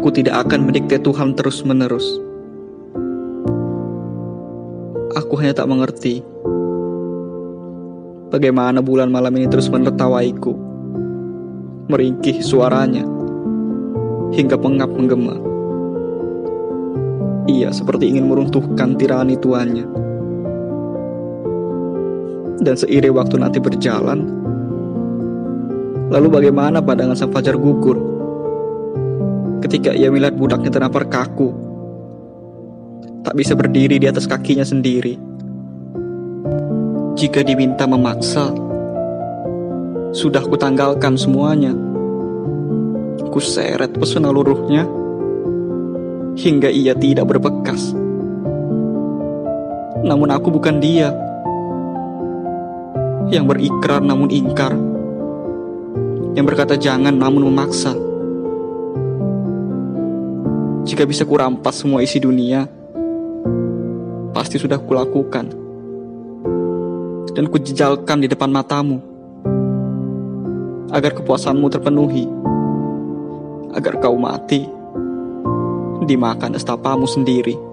Aku tidak akan mendikte Tuhan terus-menerus. Aku hanya tak mengerti bagaimana bulan malam ini terus menertawaiku, meringkih suaranya hingga pengap menggema. Ia seperti ingin meruntuhkan tirani tuannya. Dan seiring waktu nanti berjalan, lalu bagaimana pandangan sang fajar gugur? Ketika ia melihat budaknya ternampar kaku. Tak bisa berdiri di atas kakinya sendiri. Jika diminta memaksa, sudah kutanggalkan semuanya. Kuseret pesona luruhnya hingga ia tidak berbekas. Namun aku bukan dia yang berikrar namun ingkar, yang berkata jangan namun memaksa. Jika bisa kurampas semua isi dunia, pasti sudah kulakukan. Dan kujejalkan di depan matamu. Agar kepuasanmu terpenuhi. Agar kau mati. Dimakan estapamu sendiri.